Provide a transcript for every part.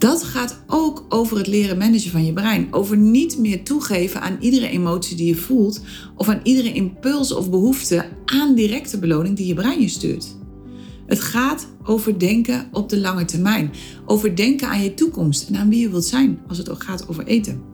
Dat gaat ook over het leren managen van je brein. Over niet meer toegeven aan iedere emotie die je voelt of aan iedere impuls of behoefte aan directe beloning die je brein je stuurt. Het gaat over denken op de lange termijn. Over denken aan je toekomst en aan wie je wilt zijn als het ook gaat over eten.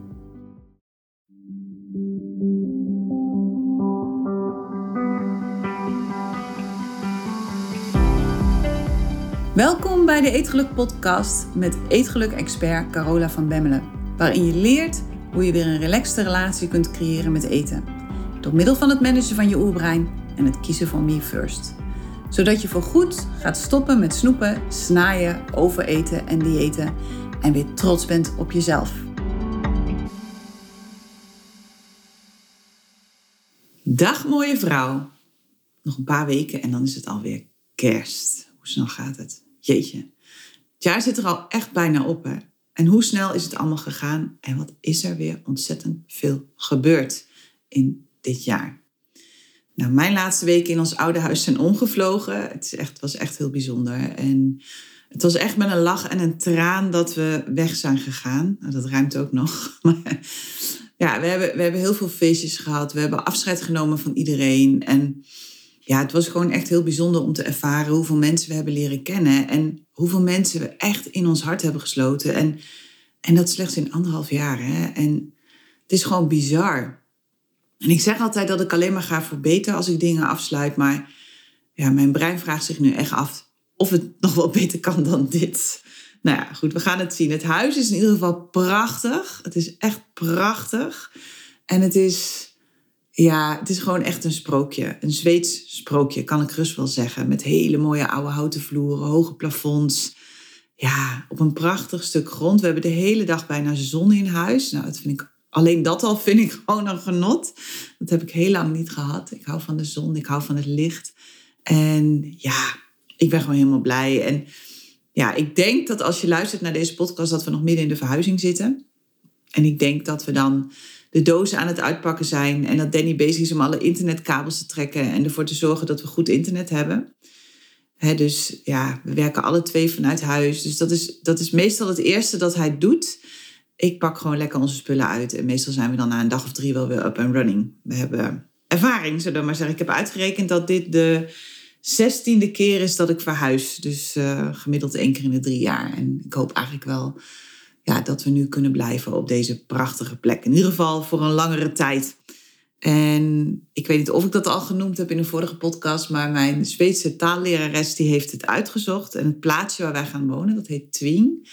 Welkom bij de Eetgeluk Podcast met Eetgeluk-expert Carola van Bemmelen. Waarin je leert hoe je weer een relaxte relatie kunt creëren met eten. Door middel van het managen van je oerbrein en het kiezen van me first. Zodat je voorgoed gaat stoppen met snoepen, snaaien, overeten en diëten. En weer trots bent op jezelf. Dag mooie vrouw. Nog een paar weken en dan is het alweer kerst. Hoe snel gaat het? Jeetje, het jaar zit er al echt bijna op. Hè? En hoe snel is het allemaal gegaan? En wat is er weer ontzettend veel gebeurd in dit jaar? Nou, mijn laatste weken in ons oude huis zijn omgevlogen. Het, is echt, was echt heel bijzonder. En het was echt met een lach en een traan dat we weg zijn gegaan. Nou, dat ruimt ook nog. ja, we hebben, we hebben heel veel feestjes gehad. We hebben afscheid genomen van iedereen. En ja, het was gewoon echt heel bijzonder om te ervaren hoeveel mensen we hebben leren kennen. En hoeveel mensen we echt in ons hart hebben gesloten. En, en dat slechts in anderhalf jaar. Hè? En het is gewoon bizar. En ik zeg altijd dat ik alleen maar ga verbeteren als ik dingen afsluit. Maar ja, mijn brein vraagt zich nu echt af of het nog wel beter kan dan dit. Nou ja, goed, we gaan het zien. Het huis is in ieder geval prachtig. Het is echt prachtig. En het is ja, het is gewoon echt een sprookje. Een Zweeds sprookje, kan ik rust wel zeggen. Met hele mooie oude houten vloeren, hoge plafonds. Ja, op een prachtig stuk grond. We hebben de hele dag bijna zon in huis. Nou, dat vind ik, alleen dat al vind ik gewoon een genot. Dat heb ik heel lang niet gehad. Ik hou van de zon, ik hou van het licht. En ja, ik ben gewoon helemaal blij. En ja, ik denk dat als je luistert naar deze podcast, dat we nog midden in de verhuizing zitten. En ik denk dat we dan de dozen aan het uitpakken zijn. En dat Danny bezig is om alle internetkabels te trekken en ervoor te zorgen dat we goed internet hebben. dus ja, we werken alle twee vanuit huis. Dus dat is, dat is meestal het eerste dat hij doet. Ik pak gewoon lekker onze spullen uit. En meestal zijn we dan na een dag of drie wel weer up and running. We hebben ervaring, zullen we maar zeggen. Ik heb uitgerekend dat dit de zestiende keer is dat ik verhuis. Dus uh, gemiddeld één keer in de drie jaar. En ik hoop eigenlijk wel ja, dat we nu kunnen blijven op deze prachtige plek. In ieder geval voor een langere tijd. En ik weet niet of ik dat al genoemd heb in een vorige podcast, maar mijn Zweedse taallerares die heeft het uitgezocht. En het plaatsje waar wij gaan wonen, dat heet Twing.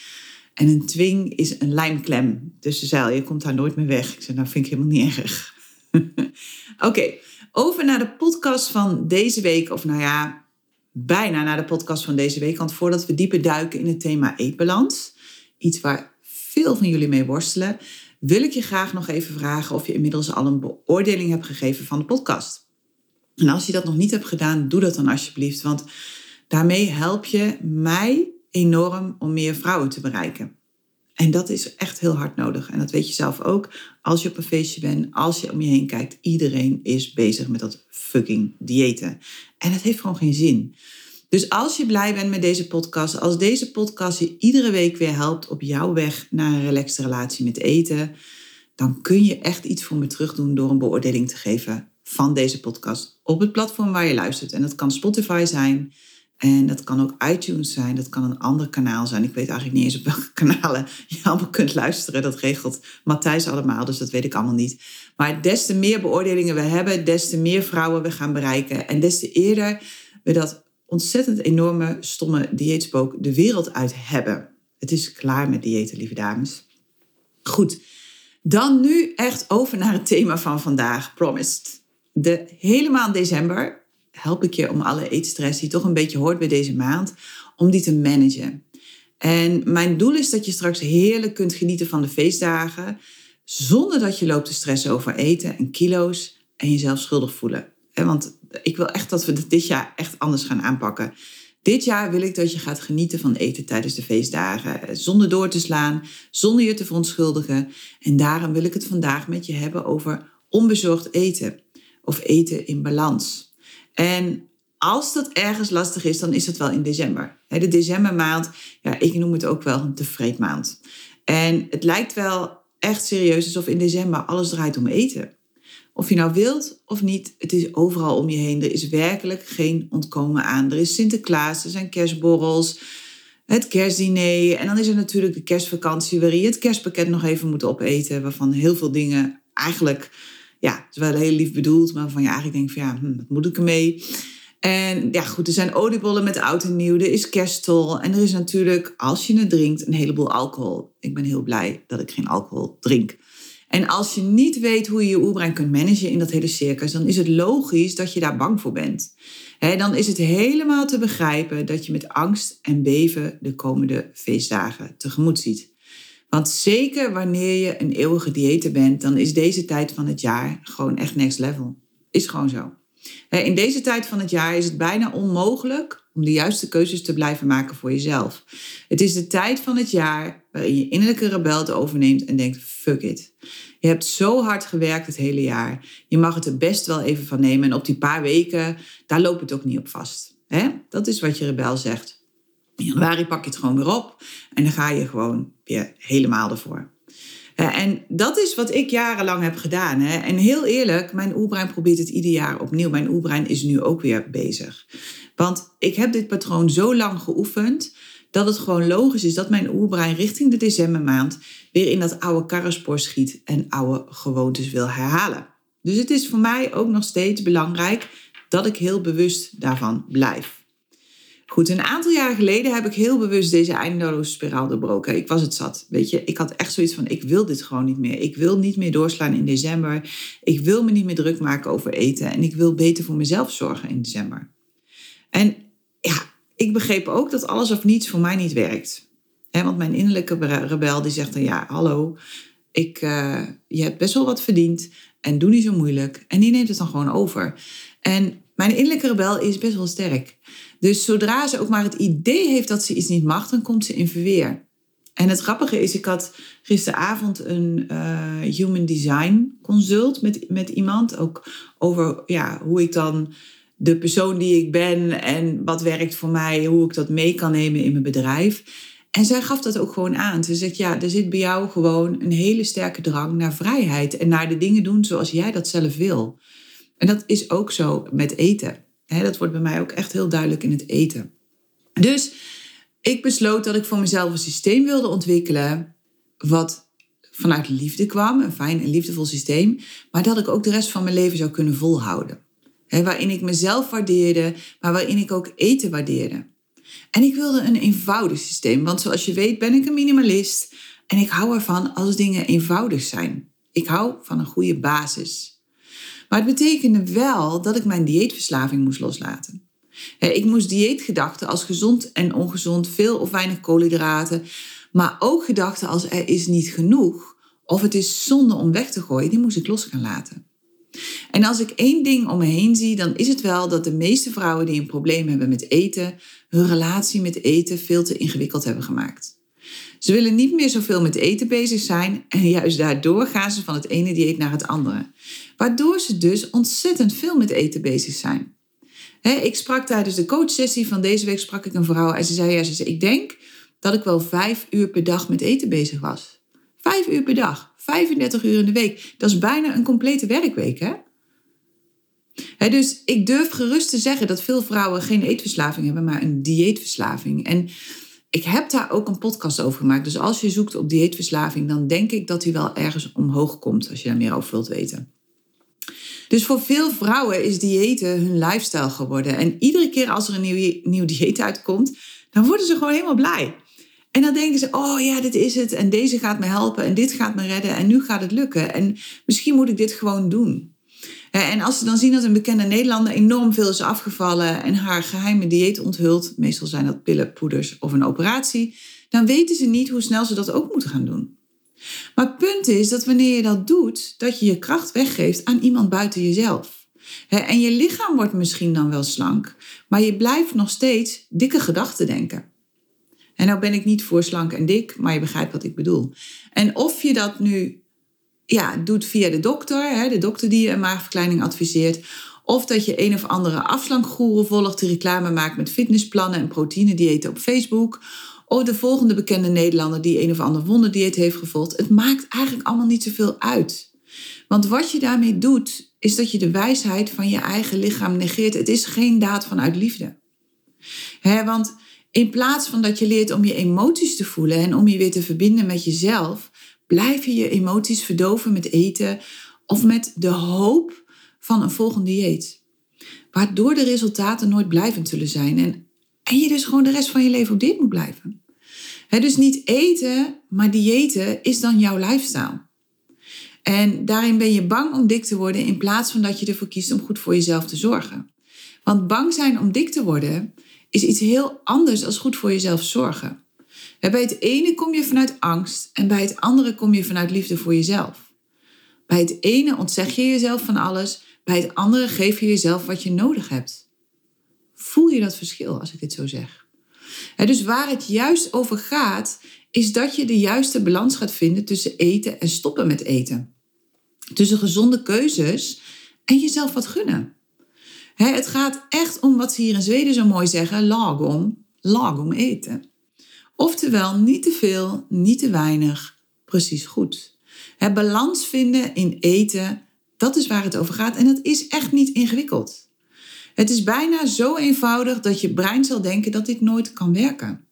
En een twing is een lijmklem. Dus ze zei je komt daar nooit meer weg. Ik zei, nou vind ik helemaal niet erg. Oké, over naar de podcast van deze week. Of nou ja, bijna naar de podcast van deze week. Want voordat we dieper duiken in het thema eetbalans. Iets waar veel van jullie mee worstelen, wil ik je graag nog even vragen of je inmiddels al een beoordeling hebt gegeven van de podcast. En als je dat nog niet hebt gedaan, doe dat dan alsjeblieft, want daarmee help je mij enorm om meer vrouwen te bereiken. En dat is echt heel hard nodig. En dat weet je zelf ook. Als je op een feestje bent, als je om je heen kijkt, iedereen is bezig met dat fucking diëten. En het heeft gewoon geen zin. Dus als je blij bent met deze podcast, als deze podcast je iedere week weer helpt op jouw weg naar een relaxte relatie met eten, dan kun je echt iets voor me terugdoen door een beoordeling te geven van deze podcast op het platform waar je luistert. En dat kan Spotify zijn. En dat kan ook iTunes zijn, dat kan een ander kanaal zijn. Ik weet eigenlijk niet eens op welke kanalen je allemaal kunt luisteren. Dat regelt Matthijs allemaal, dus dat weet ik allemaal niet. Maar des te meer beoordelingen we hebben, des te meer vrouwen we gaan bereiken. En des te eerder we dat ontzettend enorme, stomme dieetspook de wereld uit hebben. Het is klaar met diëten, lieve dames. Goed, dan nu echt over naar het thema van vandaag, Promised. De hele maand december help ik je om alle eetstress die toch een beetje hoort bij deze maand, om die te managen. En mijn doel is dat je straks heerlijk kunt genieten van de feestdagen, zonder dat je loopt te stressen over eten en kilo's en jezelf schuldig voelen. Want ik wil echt dat we het dit jaar echt anders gaan aanpakken. Dit jaar wil ik dat je gaat genieten van eten tijdens de feestdagen. Zonder door te slaan, zonder je te verontschuldigen. En daarom wil ik het vandaag met je hebben over onbezorgd eten. Of eten in balans. En als dat ergens lastig is, dan is dat wel in december. De decembermaand, ja, ik noem het ook wel de vreedmaand. En het lijkt wel echt serieus alsof in december alles draait om eten. Of je nou wilt of niet, het is overal om je heen. Er is werkelijk geen ontkomen aan. Er is Sinterklaas, er zijn kerstborrels, het kerstdiner. En dan is er natuurlijk de kerstvakantie waarin je het kerstpakket nog even moet opeten. Waarvan heel veel dingen eigenlijk, ja, het is wel heel lief bedoeld. Maar waarvan je eigenlijk denkt van ja, hm, wat moet ik ermee? En ja, goed, er zijn oliebollen met oud en nieuw. Er is kersttol. En er is natuurlijk, als je het drinkt, een heleboel alcohol. Ik ben heel blij dat ik geen alcohol drink. En als je niet weet hoe je je oerbrein kunt managen in dat hele circus, dan is het logisch dat je daar bang voor bent. dan is het helemaal te begrijpen dat je met angst en beven de komende feestdagen tegemoet ziet. Want zeker wanneer je een eeuwige dieet bent, dan is deze tijd van het jaar gewoon echt next level. Is gewoon zo. In deze tijd van het jaar is het bijna onmogelijk om de juiste keuzes te blijven maken voor jezelf. Het is de tijd van het jaar waarin je innerlijke rebel het overneemt en denkt: fuck it. Je hebt zo hard gewerkt het hele jaar. Je mag het er best wel even van nemen. En op die paar weken, daar loopt het ook niet op vast. Dat is wat je rebel zegt. In januari pak je het gewoon weer op en dan ga je gewoon weer helemaal ervoor. En dat is wat ik jarenlang heb gedaan. En heel eerlijk, mijn oerbrein probeert het ieder jaar opnieuw. Mijn oerbrein is nu ook weer bezig. Want ik heb dit patroon zo lang geoefend dat het gewoon logisch is dat mijn oerbrein richting de decembermaand weer in dat oude karrenspoor schiet en oude gewoontes wil herhalen. Dus het is voor mij ook nog steeds belangrijk dat ik heel bewust daarvan blijf. Goed, een aantal jaar geleden heb ik heel bewust deze eindeloze spiraal doorbroken. Ik was het zat. Weet je, ik had echt zoiets van: ik wil dit gewoon niet meer. Ik wil niet meer doorslaan in december. Ik wil me niet meer druk maken over eten. En ik wil beter voor mezelf zorgen in december. En ja, ik begreep ook dat alles of niets voor mij niet werkt. want mijn innerlijke rebel die zegt dan: ja, hallo, ik, uh, je hebt best wel wat verdiend. En doe niet zo moeilijk. En die neemt het dan gewoon over. En mijn innerlijke rebel is best wel sterk. Dus zodra ze ook maar het idee heeft dat ze iets niet mag, dan komt ze in verweer. En het grappige is, ik had gisteravond een uh, human design consult met, met iemand. Ook over ja, hoe ik dan de persoon die ik ben en wat werkt voor mij, hoe ik dat mee kan nemen in mijn bedrijf. En zij gaf dat ook gewoon aan. Ze zegt, ja, er zit bij jou gewoon een hele sterke drang naar vrijheid en naar de dingen doen zoals jij dat zelf wil. En dat is ook zo met eten dat wordt bij mij ook echt heel duidelijk in het eten. Dus ik besloot dat ik voor mezelf een systeem wilde ontwikkelen. wat vanuit liefde kwam, een fijn en liefdevol systeem. maar dat ik ook de rest van mijn leven zou kunnen volhouden. waarin ik mezelf waardeerde, maar waarin ik ook eten waardeerde. En ik wilde een eenvoudig systeem, want zoals je weet ben ik een minimalist. En ik hou ervan als dingen eenvoudig zijn. Ik hou van een goede basis. Maar het betekende wel dat ik mijn dieetverslaving moest loslaten. Ik moest dieetgedachten als gezond en ongezond, veel of weinig koolhydraten, maar ook gedachten als er is niet genoeg of het is zonde om weg te gooien, die moest ik los gaan laten. En als ik één ding om me heen zie, dan is het wel dat de meeste vrouwen die een probleem hebben met eten, hun relatie met eten veel te ingewikkeld hebben gemaakt. Ze willen niet meer zoveel met eten bezig zijn en juist daardoor gaan ze van het ene dieet naar het andere. Waardoor ze dus ontzettend veel met eten bezig zijn. ik sprak tijdens de coachsessie van deze week sprak ik een vrouw en ze zei, ja, ze zei, ik denk dat ik wel vijf uur per dag met eten bezig was. Vijf uur per dag, 35 uur in de week. Dat is bijna een complete werkweek, hè? dus ik durf gerust te zeggen dat veel vrouwen geen eetverslaving hebben, maar een dieetverslaving. En ik heb daar ook een podcast over gemaakt. Dus als je zoekt op dieetverslaving, dan denk ik dat hij wel ergens omhoog komt als je daar meer over wilt weten. Dus voor veel vrouwen is diëten hun lifestyle geworden. En iedere keer als er een nieuw, nieuw dieet uitkomt, dan worden ze gewoon helemaal blij. En dan denken ze, oh ja, dit is het. En deze gaat me helpen. En dit gaat me redden. En nu gaat het lukken. En misschien moet ik dit gewoon doen. En als ze dan zien dat een bekende Nederlander enorm veel is afgevallen en haar geheime dieet onthult, meestal zijn dat pillen, poeders of een operatie, dan weten ze niet hoe snel ze dat ook moeten gaan doen. Maar het punt is dat wanneer je dat doet, dat je je kracht weggeeft aan iemand buiten jezelf. En je lichaam wordt misschien dan wel slank, maar je blijft nog steeds dikke gedachten denken. En nou ben ik niet voor slank en dik, maar je begrijpt wat ik bedoel. En of je dat nu ja, doet via de dokter, hè, de dokter die je een maagverkleining adviseert. Of dat je een of andere afslankgoeroe volgt die reclame maakt met fitnessplannen en proteïnediëten op Facebook. Of de volgende bekende Nederlander die een of ander wonderdieet heeft gevolgd. Het maakt eigenlijk allemaal niet zoveel uit. Want wat je daarmee doet, is dat je de wijsheid van je eigen lichaam negeert. Het is geen daad vanuit liefde. He, want in plaats van dat je leert om je emoties te voelen en om je weer te verbinden met jezelf, blijf je je emoties verdoven met eten of met de hoop van een volgend dieet. Waardoor de resultaten nooit blijvend zullen zijn en, en je dus gewoon de rest van je leven op dit moet blijven. dus niet eten, maar diëten is dan jouw lifestyle. En daarin ben je bang om dik te worden in plaats van dat je ervoor kiest om goed voor jezelf te zorgen. Want bang zijn om dik te worden is iets heel anders dan goed voor jezelf zorgen. Bij het ene kom je vanuit angst en bij het andere kom je vanuit liefde voor jezelf. Bij het ene ontzeg je jezelf van alles, bij het andere geef je jezelf wat je nodig hebt. Voel je dat verschil als ik dit zo zeg? Dus waar het juist over gaat, is dat je de juiste balans gaat vinden tussen eten en stoppen met eten. Tussen gezonde keuzes en jezelf wat gunnen. Het gaat echt om wat ze hier in Zweden zo mooi zeggen: lagom, lagom eten. Oftewel, niet te veel, niet te weinig, precies goed. Het balans vinden in eten, dat is waar het over gaat. En dat is echt niet ingewikkeld. Het is bijna zo eenvoudig dat je brein zal denken dat dit nooit kan werken.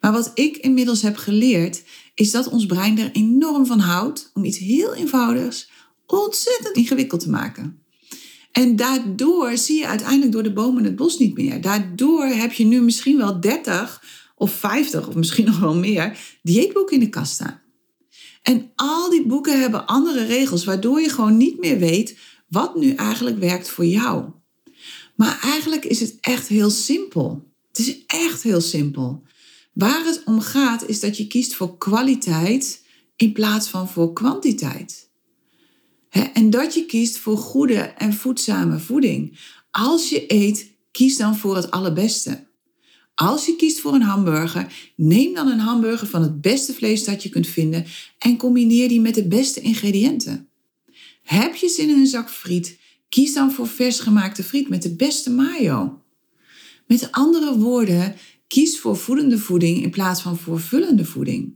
Maar wat ik inmiddels heb geleerd, is dat ons brein er enorm van houdt om iets heel eenvoudigs ontzettend ingewikkeld te maken. En daardoor zie je uiteindelijk door de bomen het bos niet meer. Daardoor heb je nu misschien wel 30 of 50 of misschien nog wel meer dieetboeken in de kast staan. En al die boeken hebben andere regels, waardoor je gewoon niet meer weet wat nu eigenlijk werkt voor jou. Maar eigenlijk is het echt heel simpel. Het is echt heel simpel. Waar het om gaat is dat je kiest voor kwaliteit in plaats van voor kwantiteit. En dat je kiest voor goede en voedzame voeding. Als je eet, kies dan voor het allerbeste. Als je kiest voor een hamburger, neem dan een hamburger van het beste vlees dat je kunt vinden en combineer die met de beste ingrediënten. Heb je zin in een zak friet, kies dan voor vers gemaakte friet met de beste mayo. Met andere woorden, kies voor voedende voeding in plaats van voor vullende voeding.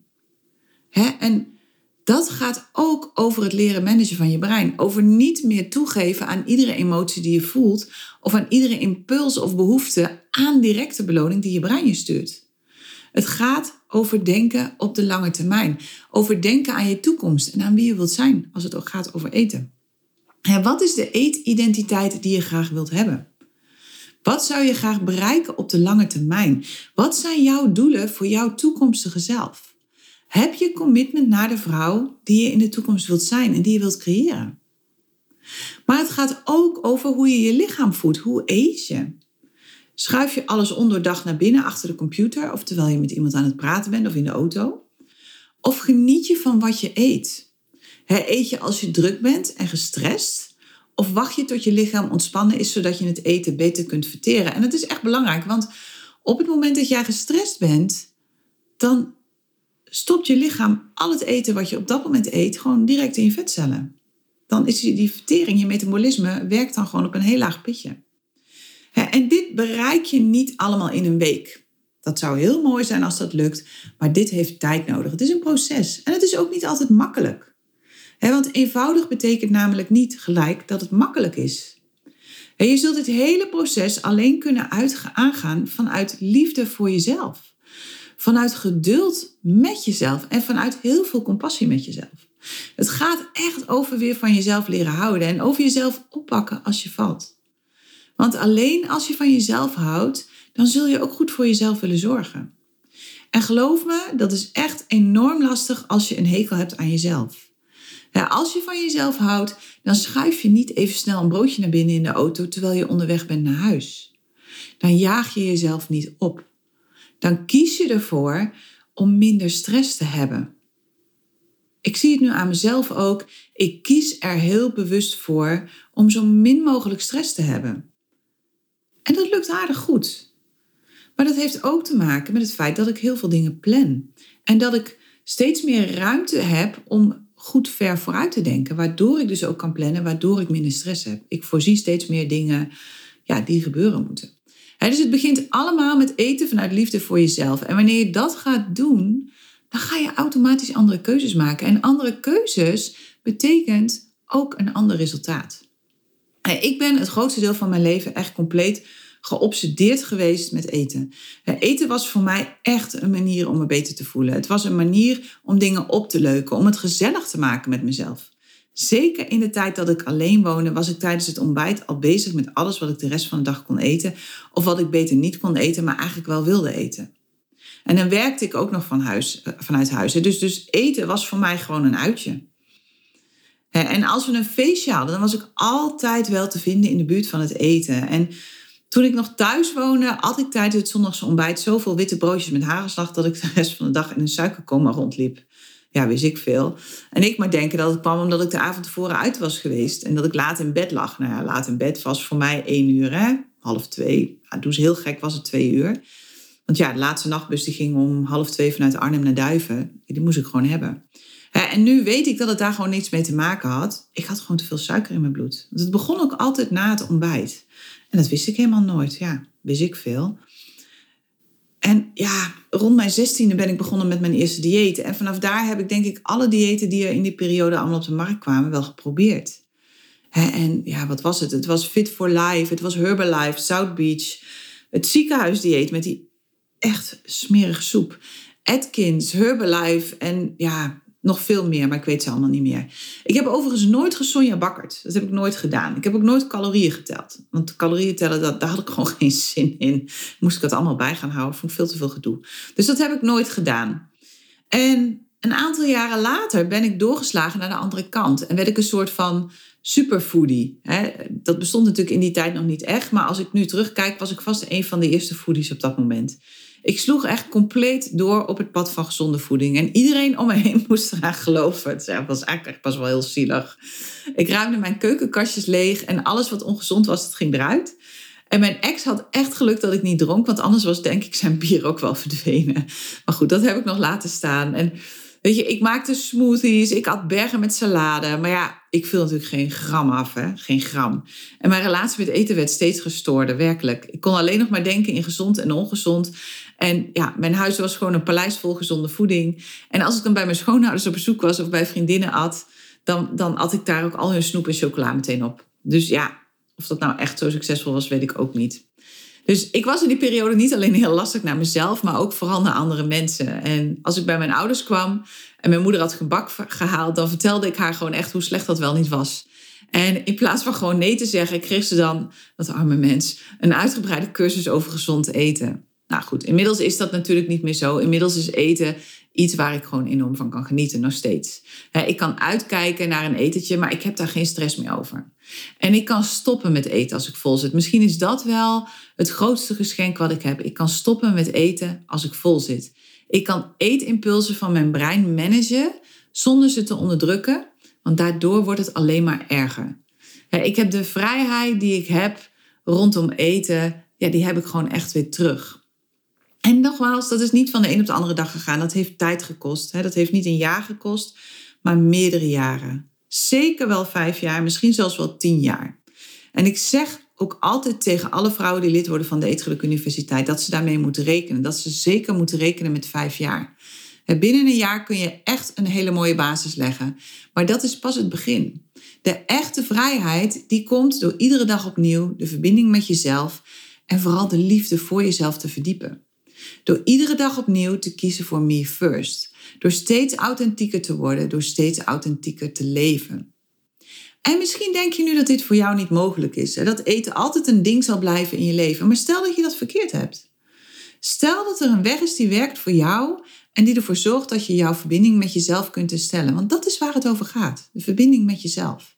En dat gaat ook over het leren managen van je brein. Over niet meer toegeven aan iedere emotie die je voelt of aan iedere impuls of behoefte aan directe beloning die je brein je stuurt. Het gaat over denken op de lange termijn. Over denken aan je toekomst en aan wie je wilt zijn als het ook gaat over eten. En wat is de eetidentiteit die je graag wilt hebben? Wat zou je graag bereiken op de lange termijn? Wat zijn jouw doelen voor jouw toekomstige zelf? Heb je commitment naar de vrouw die je in de toekomst wilt zijn en die je wilt creëren? Maar het gaat ook over hoe je je lichaam voedt. Hoe eet je? Schuif je alles onderdag naar binnen achter de computer of terwijl je met iemand aan het praten bent of in de auto? Of geniet je van wat je eet? eet je als je druk bent en gestrest? Of wacht je tot je lichaam ontspannen is zodat je het eten beter kunt verteren? En het is echt belangrijk, want op het moment dat jij gestrest bent, dan stopt je lichaam al het eten wat je op dat moment eet gewoon direct in je vetcellen. Dan is die vertering, je metabolisme, werkt dan gewoon op een heel laag pitje. En dit bereik je niet allemaal in een week. Dat zou heel mooi zijn als dat lukt, maar dit heeft tijd nodig. Het is een proces en het is ook niet altijd makkelijk. Want eenvoudig betekent namelijk niet gelijk dat het makkelijk is. Je zult dit hele proces alleen kunnen aangaan vanuit liefde voor jezelf. Vanuit geduld met jezelf en vanuit heel veel compassie met jezelf. Het gaat echt over weer van jezelf leren houden en over jezelf oppakken als je valt. Want alleen als je van jezelf houdt, dan zul je ook goed voor jezelf willen zorgen. En geloof me, dat is echt enorm lastig als je een hekel hebt aan jezelf. als je van jezelf houdt, dan schuif je niet even snel een broodje naar binnen in de auto terwijl je onderweg bent naar huis. Dan jaag je jezelf niet op dan kies je ervoor om minder stress te hebben. Ik zie het nu aan mezelf ook. Ik kies er heel bewust voor om zo min mogelijk stress te hebben. En dat lukt aardig goed. Maar dat heeft ook te maken met het feit dat ik heel veel dingen plan. En dat ik steeds meer ruimte heb om goed ver vooruit te denken. Waardoor ik dus ook kan plannen, waardoor ik minder stress heb. Ik voorzie steeds meer dingen ja, die gebeuren moeten. Dus het begint allemaal met eten vanuit liefde voor jezelf. En wanneer je dat gaat doen, dan ga je automatisch andere keuzes maken. En andere keuzes betekent ook een ander resultaat. Ik ben het grootste deel van mijn leven echt compleet geobsedeerd geweest met eten. Eten was voor mij echt een manier om me beter te voelen. Het was een manier om dingen op te leuken, om het gezellig te maken met mezelf. Zeker in de tijd dat ik alleen woonde, was ik tijdens het ontbijt al bezig met alles wat ik de rest van de dag kon eten. Of wat ik beter niet kon eten, maar eigenlijk wel wilde eten. En dan werkte ik ook nog van huis, eh, vanuit huis. Dus, dus eten was voor mij gewoon een uitje. En als we een feestje hadden, dan was ik altijd wel te vinden in de buurt van het eten. En toen ik nog thuis woonde, had ik tijdens het zondagse ontbijt zoveel witte broodjes met hagelslag dat ik de rest van de dag in een suikerkoma rondliep. Ja, wist ik veel. En ik maar denken dat het kwam omdat ik de avond tevoren uit was geweest en dat ik laat in bed lag. Nou ja, laat in bed was voor mij één uur, hè? half twee. Ja, ze heel gek was het twee uur. Want ja, de laatste nachtbus die ging om half twee vanuit Arnhem naar Duiven. Die moest ik gewoon hebben. En nu weet ik dat het daar gewoon niets mee te maken had. Ik had gewoon te veel suiker in mijn bloed. Want het begon ook altijd na het ontbijt. En dat wist ik helemaal nooit. Ja, wist ik veel. En ja, rond mijn zestiende ben ik begonnen met mijn eerste dieet. En vanaf daar heb ik denk ik alle diëten die er in die periode allemaal op de markt kwamen wel geprobeerd. En ja, wat was het? Het was Fit for Life, het was Herbalife, South Beach. Het ziekenhuisdieet met die echt smerige soep. Atkins, Herbalife en ja, nog veel meer, maar ik weet ze allemaal niet meer. Ik heb overigens nooit gesonja bakkerd. Dat heb ik nooit gedaan. Ik heb ook nooit calorieën geteld. Want calorieën tellen, dat, daar had ik gewoon geen zin in. Moest ik het allemaal bij gaan houden. Vond ik veel te veel gedoe. Dus dat heb ik nooit gedaan. En een aantal jaren later ben ik doorgeslagen naar de andere kant. En werd ik een soort van superfoodie. Dat bestond natuurlijk in die tijd nog niet echt. Maar als ik nu terugkijk, was ik vast een van de eerste foodies op dat moment. Ik sloeg echt compleet door op het pad van gezonde voeding. En iedereen om me heen moest eraan geloven. Het was eigenlijk pas wel heel zielig. Ik ruimde mijn keukenkastjes leeg en alles wat ongezond was, dat ging eruit. En mijn ex had echt geluk dat ik niet dronk, want anders was denk ik zijn bier ook wel verdwenen. Maar goed, dat heb ik nog laten staan. En weet je, ik maakte smoothies, ik at bergen met salade. Maar ja, ik viel natuurlijk geen gram af, hè? geen gram. En mijn relatie met eten werd steeds gestoorder, werkelijk. Ik kon alleen nog maar denken in gezond en ongezond. En ja, mijn huis was gewoon een paleis vol gezonde voeding. En als ik dan bij mijn schoonouders op bezoek was of bij vriendinnen at, dan, dan at ik daar ook al hun snoep en chocola meteen op. Dus ja, of dat nou echt zo succesvol was, weet ik ook niet. Dus ik was in die periode niet alleen heel lastig naar mezelf, maar ook vooral naar andere mensen. En als ik bij mijn ouders kwam en mijn moeder had gebak gehaald, dan vertelde ik haar gewoon echt hoe slecht dat wel niet was. En in plaats van gewoon nee te zeggen, kreeg ze dan, dat arme mens, een uitgebreide cursus over gezond eten. Nou goed, inmiddels is dat natuurlijk niet meer zo. Inmiddels is eten iets waar ik gewoon enorm van kan genieten, nog steeds. Ik kan uitkijken naar een etentje, maar ik heb daar geen stress meer over. En ik kan stoppen met eten als ik vol zit. Misschien is dat wel het grootste geschenk wat ik heb. Ik kan stoppen met eten als ik vol zit. Ik kan eetimpulsen van mijn brein managen zonder ze te onderdrukken, want daardoor wordt het alleen maar erger. Ik heb de vrijheid die ik heb rondom eten, ja, die heb ik gewoon echt weer terug. En nogmaals, dat is niet van de een op de andere dag gegaan. Dat heeft tijd gekost. Dat heeft niet een jaar gekost, maar meerdere jaren. Zeker wel vijf jaar, misschien zelfs wel tien jaar. En ik zeg ook altijd tegen alle vrouwen die lid worden van de Eetgeluk Universiteit dat ze daarmee moeten rekenen. Dat ze zeker moeten rekenen met vijf jaar. Binnen een jaar kun je echt een hele mooie basis leggen. Maar dat is pas het begin. De echte vrijheid die komt door iedere dag opnieuw de verbinding met jezelf en vooral de liefde voor jezelf te verdiepen. Door iedere dag opnieuw te kiezen voor me first. Door steeds authentieker te worden, door steeds authentieker te leven. En misschien denk je nu dat dit voor jou niet mogelijk is. Dat eten altijd een ding zal blijven in je leven. Maar stel dat je dat verkeerd hebt. Stel dat er een weg is die werkt voor jou en die ervoor zorgt dat je jouw verbinding met jezelf kunt herstellen. Want dat is waar het over gaat. De verbinding met jezelf.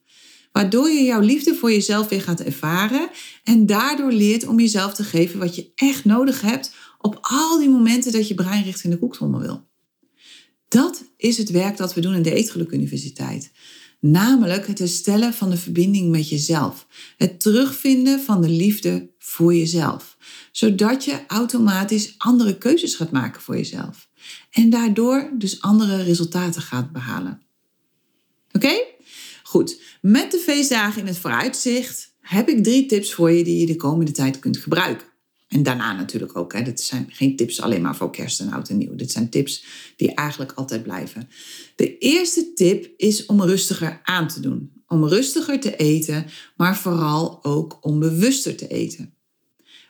Waardoor je jouw liefde voor jezelf weer gaat ervaren en daardoor leert om jezelf te geven wat je echt nodig hebt op al die momenten dat je brein richting de koektrommel wil. Dat is het werk dat we doen in de Eetgeluk Universiteit. Namelijk het herstellen van de verbinding met jezelf. Het terugvinden van de liefde voor jezelf. Zodat je automatisch andere keuzes gaat maken voor jezelf. En daardoor dus andere resultaten gaat behalen. Oké? Goed. Met de feestdagen in het vooruitzicht heb ik drie tips voor je die je de komende tijd kunt gebruiken. En daarna natuurlijk ook. Hè. Dit zijn geen tips alleen maar voor kerst en oud en nieuw. Dit zijn tips die eigenlijk altijd blijven. De eerste tip is om rustiger aan te doen. Om rustiger te eten, maar vooral ook om bewuster te eten.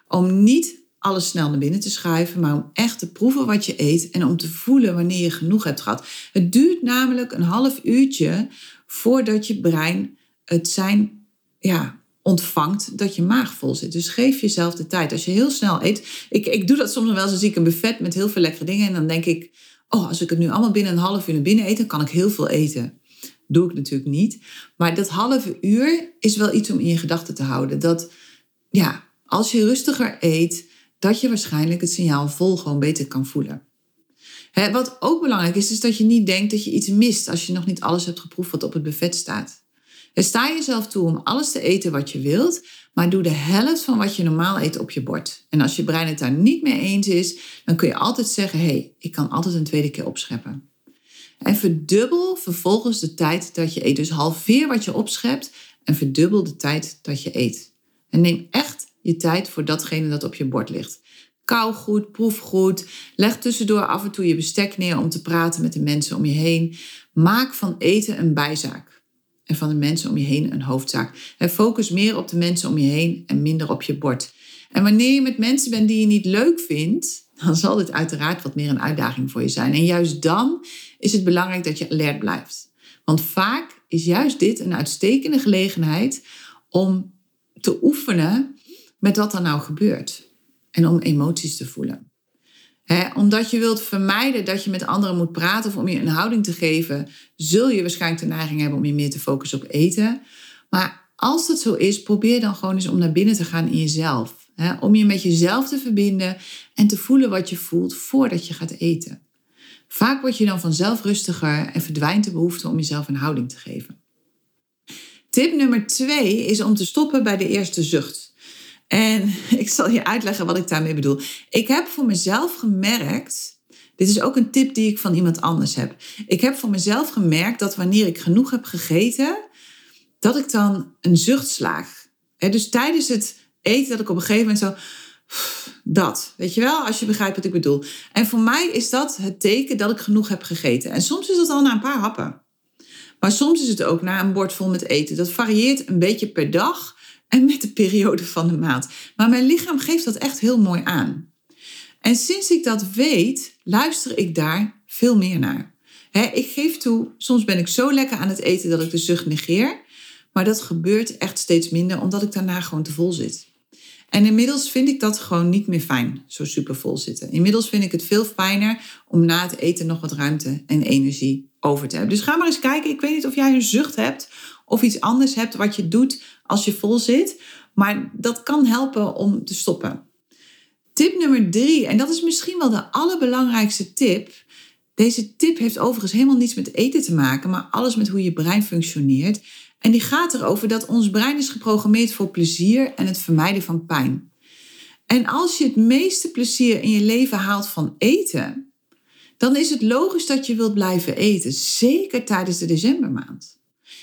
Om niet alles snel naar binnen te schuiven, maar om echt te proeven wat je eet en om te voelen wanneer je genoeg hebt gehad. Het duurt namelijk een half uurtje voordat je brein het zijn ja, ontvangt dat je maag vol zit. Dus geef jezelf de tijd. Als je heel snel eet. Ik, ik doe dat soms wel eens. ik een buffet met heel veel lekkere dingen. En dan denk ik, oh, als ik het nu allemaal binnen een half uur naar binnen eet, dan kan ik heel veel eten. Doe ik natuurlijk niet. Maar dat halve uur is wel iets om in je gedachten te houden. Dat ja, als je rustiger eet, dat je waarschijnlijk het signaal vol gewoon beter kan voelen. wat ook belangrijk is, is dat je niet denkt dat je iets mist als je nog niet alles hebt geproefd wat op het buffet staat. Sta jezelf toe om alles te eten wat je wilt, maar doe de helft van wat je normaal eet op je bord. En als je brein het daar niet mee eens is, dan kun je altijd zeggen: hé, hey, ik kan altijd een tweede keer opscheppen. En verdubbel vervolgens de tijd dat je eet. Dus halveer wat je opschept en verdubbel de tijd dat je eet. En neem echt je tijd voor datgene dat op je bord ligt. Kou goed, proef goed. Leg tussendoor af en toe je bestek neer om te praten met de mensen om je heen. Maak van eten een bijzaak en van de mensen om je heen een hoofdzaak. Focus meer op de mensen om je heen en minder op je bord. En wanneer je met mensen bent die je niet leuk vindt, dan zal dit uiteraard wat meer een uitdaging voor je zijn. En juist dan is het belangrijk dat je alert blijft. Want vaak is juist dit een uitstekende gelegenheid om te oefenen met wat er nou gebeurt. En om emoties te voelen omdat je wilt vermijden dat je met anderen moet praten of om je een houding te geven, zul je waarschijnlijk de neiging hebben om je meer te focussen op eten. Maar als dat zo is, probeer dan gewoon eens om naar binnen te gaan in jezelf. om je met jezelf te verbinden en te voelen wat je voelt voordat je gaat eten. Vaak word je dan vanzelf rustiger en verdwijnt de behoefte om jezelf een houding te geven. Tip nummer twee is om te stoppen bij de eerste zucht. En ik zal je uitleggen wat ik daarmee bedoel. Ik heb voor mezelf gemerkt. Dit is ook een tip die ik van iemand anders heb. Ik heb voor mezelf gemerkt dat wanneer ik genoeg heb gegeten, dat ik dan een zucht slaag. dus tijdens het eten dat ik op een gegeven moment zo. Dat, weet je wel, als je begrijpt wat ik bedoel. En voor mij is dat het teken dat ik genoeg heb gegeten. En soms is dat al na een paar happen. Maar soms is het ook na een bord vol met eten. Dat varieert een beetje per dag en met de periode van de maand. Maar mijn lichaam geeft dat echt heel mooi aan. En sinds ik dat weet, luister ik daar veel meer naar. ik geef toe, soms ben ik zo lekker aan het eten dat ik de zucht negeer. Maar dat gebeurt echt steeds minder, omdat ik daarna gewoon te vol zit. En inmiddels vind ik dat gewoon niet meer fijn, zo super vol zitten. Inmiddels vind ik het veel fijner om na het eten nog wat ruimte en energie over te hebben. Dus ga maar eens kijken. Ik weet niet of jij een zucht hebt of iets anders hebt wat je doet als je vol zit. Maar dat kan helpen om te stoppen. Tip nummer drie, en dat is misschien wel de allerbelangrijkste tip. Deze tip heeft overigens helemaal niets met eten te maken, maar alles met hoe je brein functioneert. En die gaat erover dat ons brein is geprogrammeerd voor plezier en het vermijden van pijn. En als je het meeste plezier in je leven haalt van eten, dan is het logisch dat je wilt blijven eten, zeker tijdens de decembermaand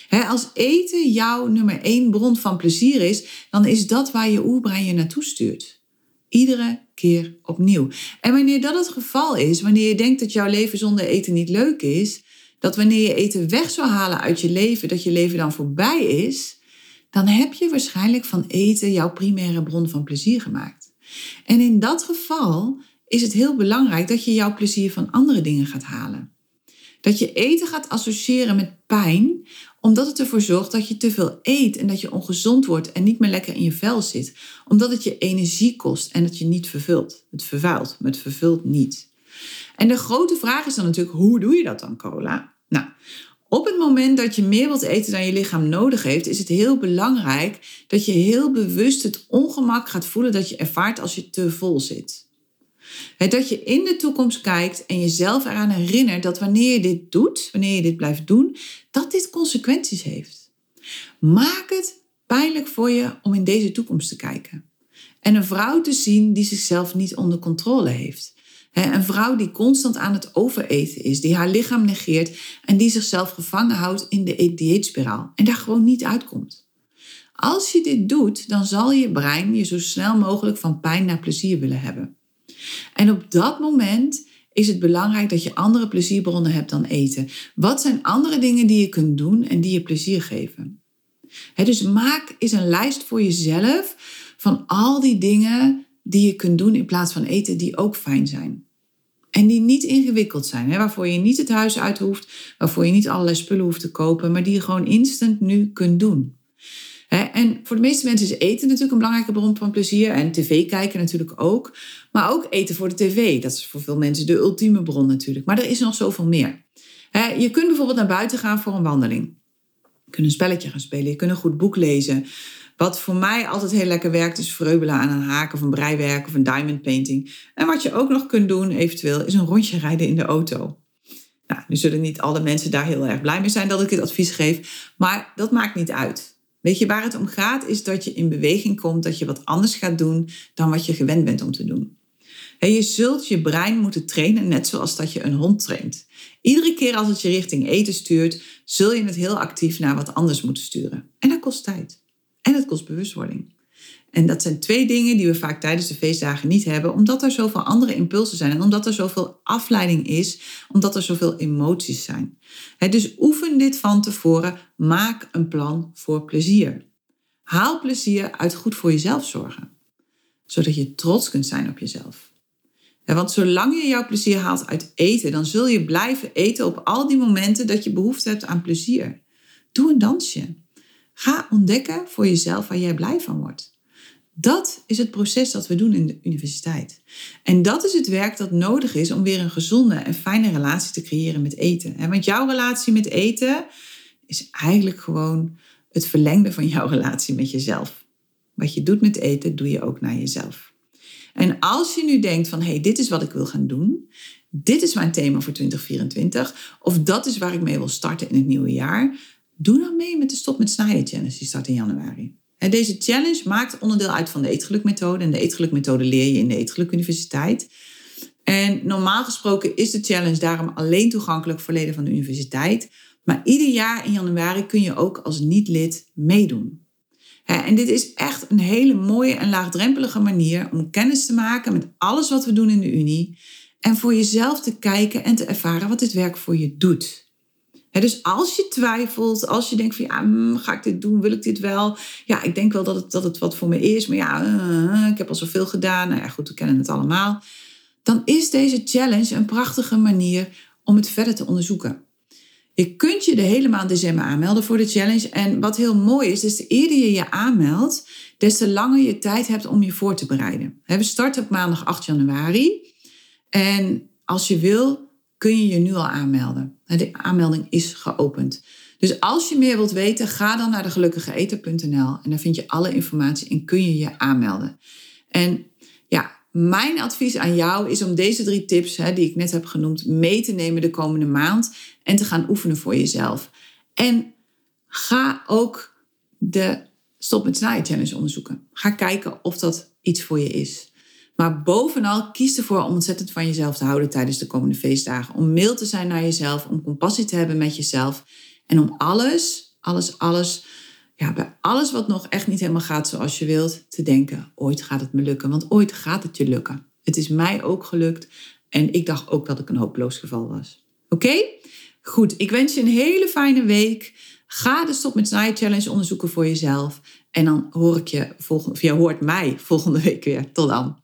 als eten jouw nummer één bron van plezier is, dan is dat waar je oerbrein je naartoe stuurt. Iedere keer opnieuw. En wanneer dat het geval is, wanneer je denkt dat jouw leven zonder eten niet leuk is, dat wanneer je eten weg zou halen uit je leven, dat je leven dan voorbij is, dan heb je waarschijnlijk van eten jouw primaire bron van plezier gemaakt. En in dat geval is het heel belangrijk dat je jouw plezier van andere dingen gaat halen. Dat je eten gaat associëren met pijn, omdat het ervoor zorgt dat je te veel eet en dat je ongezond wordt en niet meer lekker in je vel zit. Omdat het je energie kost en het je niet vervult. Het vervuilt, maar het vervult niet. En de grote vraag is dan natuurlijk, hoe doe je dat dan, cola? Nou, op het moment dat je meer wilt eten dan je lichaam nodig heeft, is het heel belangrijk dat je heel bewust het ongemak gaat voelen dat je ervaart als je te vol zit dat je in de toekomst kijkt en jezelf eraan herinnert dat wanneer je dit doet, wanneer je dit blijft doen, dat dit consequenties heeft. Maak het pijnlijk voor je om in deze toekomst te kijken. En een vrouw te zien die zichzelf niet onder controle heeft. een vrouw die constant aan het overeten is, die haar lichaam negeert en die zichzelf gevangen houdt in de dieetspiraal en daar gewoon niet uitkomt. Als je dit doet, dan zal je brein je zo snel mogelijk van pijn naar plezier willen hebben. En op dat moment is het belangrijk dat je andere plezierbronnen hebt dan eten. Wat zijn andere dingen die je kunt doen en die je plezier geven? dus maak eens een lijst voor jezelf van al die dingen die je kunt doen in plaats van eten die ook fijn zijn. En die niet ingewikkeld zijn, waarvoor je niet het huis uit hoeft, waarvoor je niet allerlei spullen hoeft te kopen, maar die je gewoon instant nu kunt doen. En voor de meeste mensen is eten natuurlijk een belangrijke bron van plezier. En tv kijken natuurlijk ook. Maar ook eten voor de tv. Dat is voor veel mensen de ultieme bron natuurlijk. Maar er is nog zoveel meer. Je kunt bijvoorbeeld naar buiten gaan voor een wandeling. Je kunt een spelletje gaan spelen. Je kunt een goed boek lezen. Wat voor mij altijd heel lekker werkt, is vreubelen aan een haak of een breiwerk of een diamond painting. En wat je ook nog kunt doen, eventueel, is een rondje rijden in de auto. Nou, nu zullen niet alle mensen daar heel erg blij mee zijn dat ik dit advies geef, maar dat maakt niet uit. Weet je, waar het om gaat, is dat je in beweging komt, dat je wat anders gaat doen dan wat je gewend bent om te doen. En je zult je brein moeten trainen, net zoals dat je een hond traint. Iedere keer als het je richting eten stuurt, zul je het heel actief naar wat anders moeten sturen. En dat kost tijd. En het kost bewustwording. En dat zijn twee dingen die we vaak tijdens de feestdagen niet hebben, omdat er zoveel andere impulsen zijn en omdat er zoveel afleiding is, omdat er zoveel emoties zijn. dus oefen dit van tevoren. Maak een plan voor plezier. Haal plezier uit goed voor jezelf zorgen, zodat je trots kunt zijn op jezelf. want zolang je jouw plezier haalt uit eten, dan zul je blijven eten op al die momenten dat je behoefte hebt aan plezier. Doe een dansje. Ga ontdekken voor jezelf waar jij blij van wordt. Dat is het proces dat we doen in de universiteit. En dat is het werk dat nodig is om weer een gezonde en fijne relatie te creëren met eten. Want jouw relatie met eten is eigenlijk gewoon het verlengde van jouw relatie met jezelf. Wat je doet met eten, doe je ook naar jezelf. En als je nu denkt van, hé, hey, dit is wat ik wil gaan doen. Dit is mijn thema voor 2024. Of dat is waar ik mee wil starten in het nieuwe jaar. Doe dan mee met de Stop met Snijden Challenge die start in januari. En deze challenge maakt onderdeel uit van de eetgelukmethode. En de eetgelukmethode leer je in de Eetgeluk Universiteit. En normaal gesproken is de challenge daarom alleen toegankelijk voor leden van de universiteit. Maar ieder jaar in januari kun je ook als niet-lid meedoen. En dit is echt een hele mooie en laagdrempelige manier om kennis te maken met alles wat we doen in de Unie. En voor jezelf te kijken en te ervaren wat dit werk voor je doet dus als je twijfelt, als je denkt van ja, hmm, ga ik dit doen, wil ik dit wel? Ja, ik denk wel dat het, dat het wat voor me is, maar ja, uh, ik heb al zoveel gedaan. Nou ja, goed, we kennen het allemaal. Dan is deze challenge een prachtige manier om het verder te onderzoeken. Je kunt je de hele maand december aanmelden voor de challenge. En wat heel mooi is, is de eerder je je aanmeldt, des te langer je tijd hebt om je voor te bereiden. We starten op maandag 8 januari. En als je wil, kun je je nu al aanmelden. De aanmelding is geopend. Dus als je meer wilt weten, ga dan naar degelukkigeeter.nl en daar vind je alle informatie en kun je je aanmelden. En ja, mijn advies aan jou is om deze drie tips hè, die ik net heb genoemd mee te nemen de komende maand en te gaan oefenen voor jezelf. En ga ook de Stop met Snijden Challenge onderzoeken. Ga kijken of dat iets voor je is. Maar bovenal kies ervoor om ontzettend van jezelf te houden tijdens de komende feestdagen. Om mild te zijn naar jezelf, om compassie te hebben met jezelf. En om alles, alles, alles, ja, bij alles wat nog echt niet helemaal gaat zoals je wilt, te denken: ooit gaat het me lukken. Want ooit gaat het je lukken. Het is mij ook gelukt. En ik dacht ook dat ik een hopeloos geval was. Oké? Goed, ik wens je een hele fijne week. Ga de Stop met Snijden Challenge onderzoeken voor jezelf. En dan hoor ik je volgende, of je hoort mij volgende week weer. Tot dan.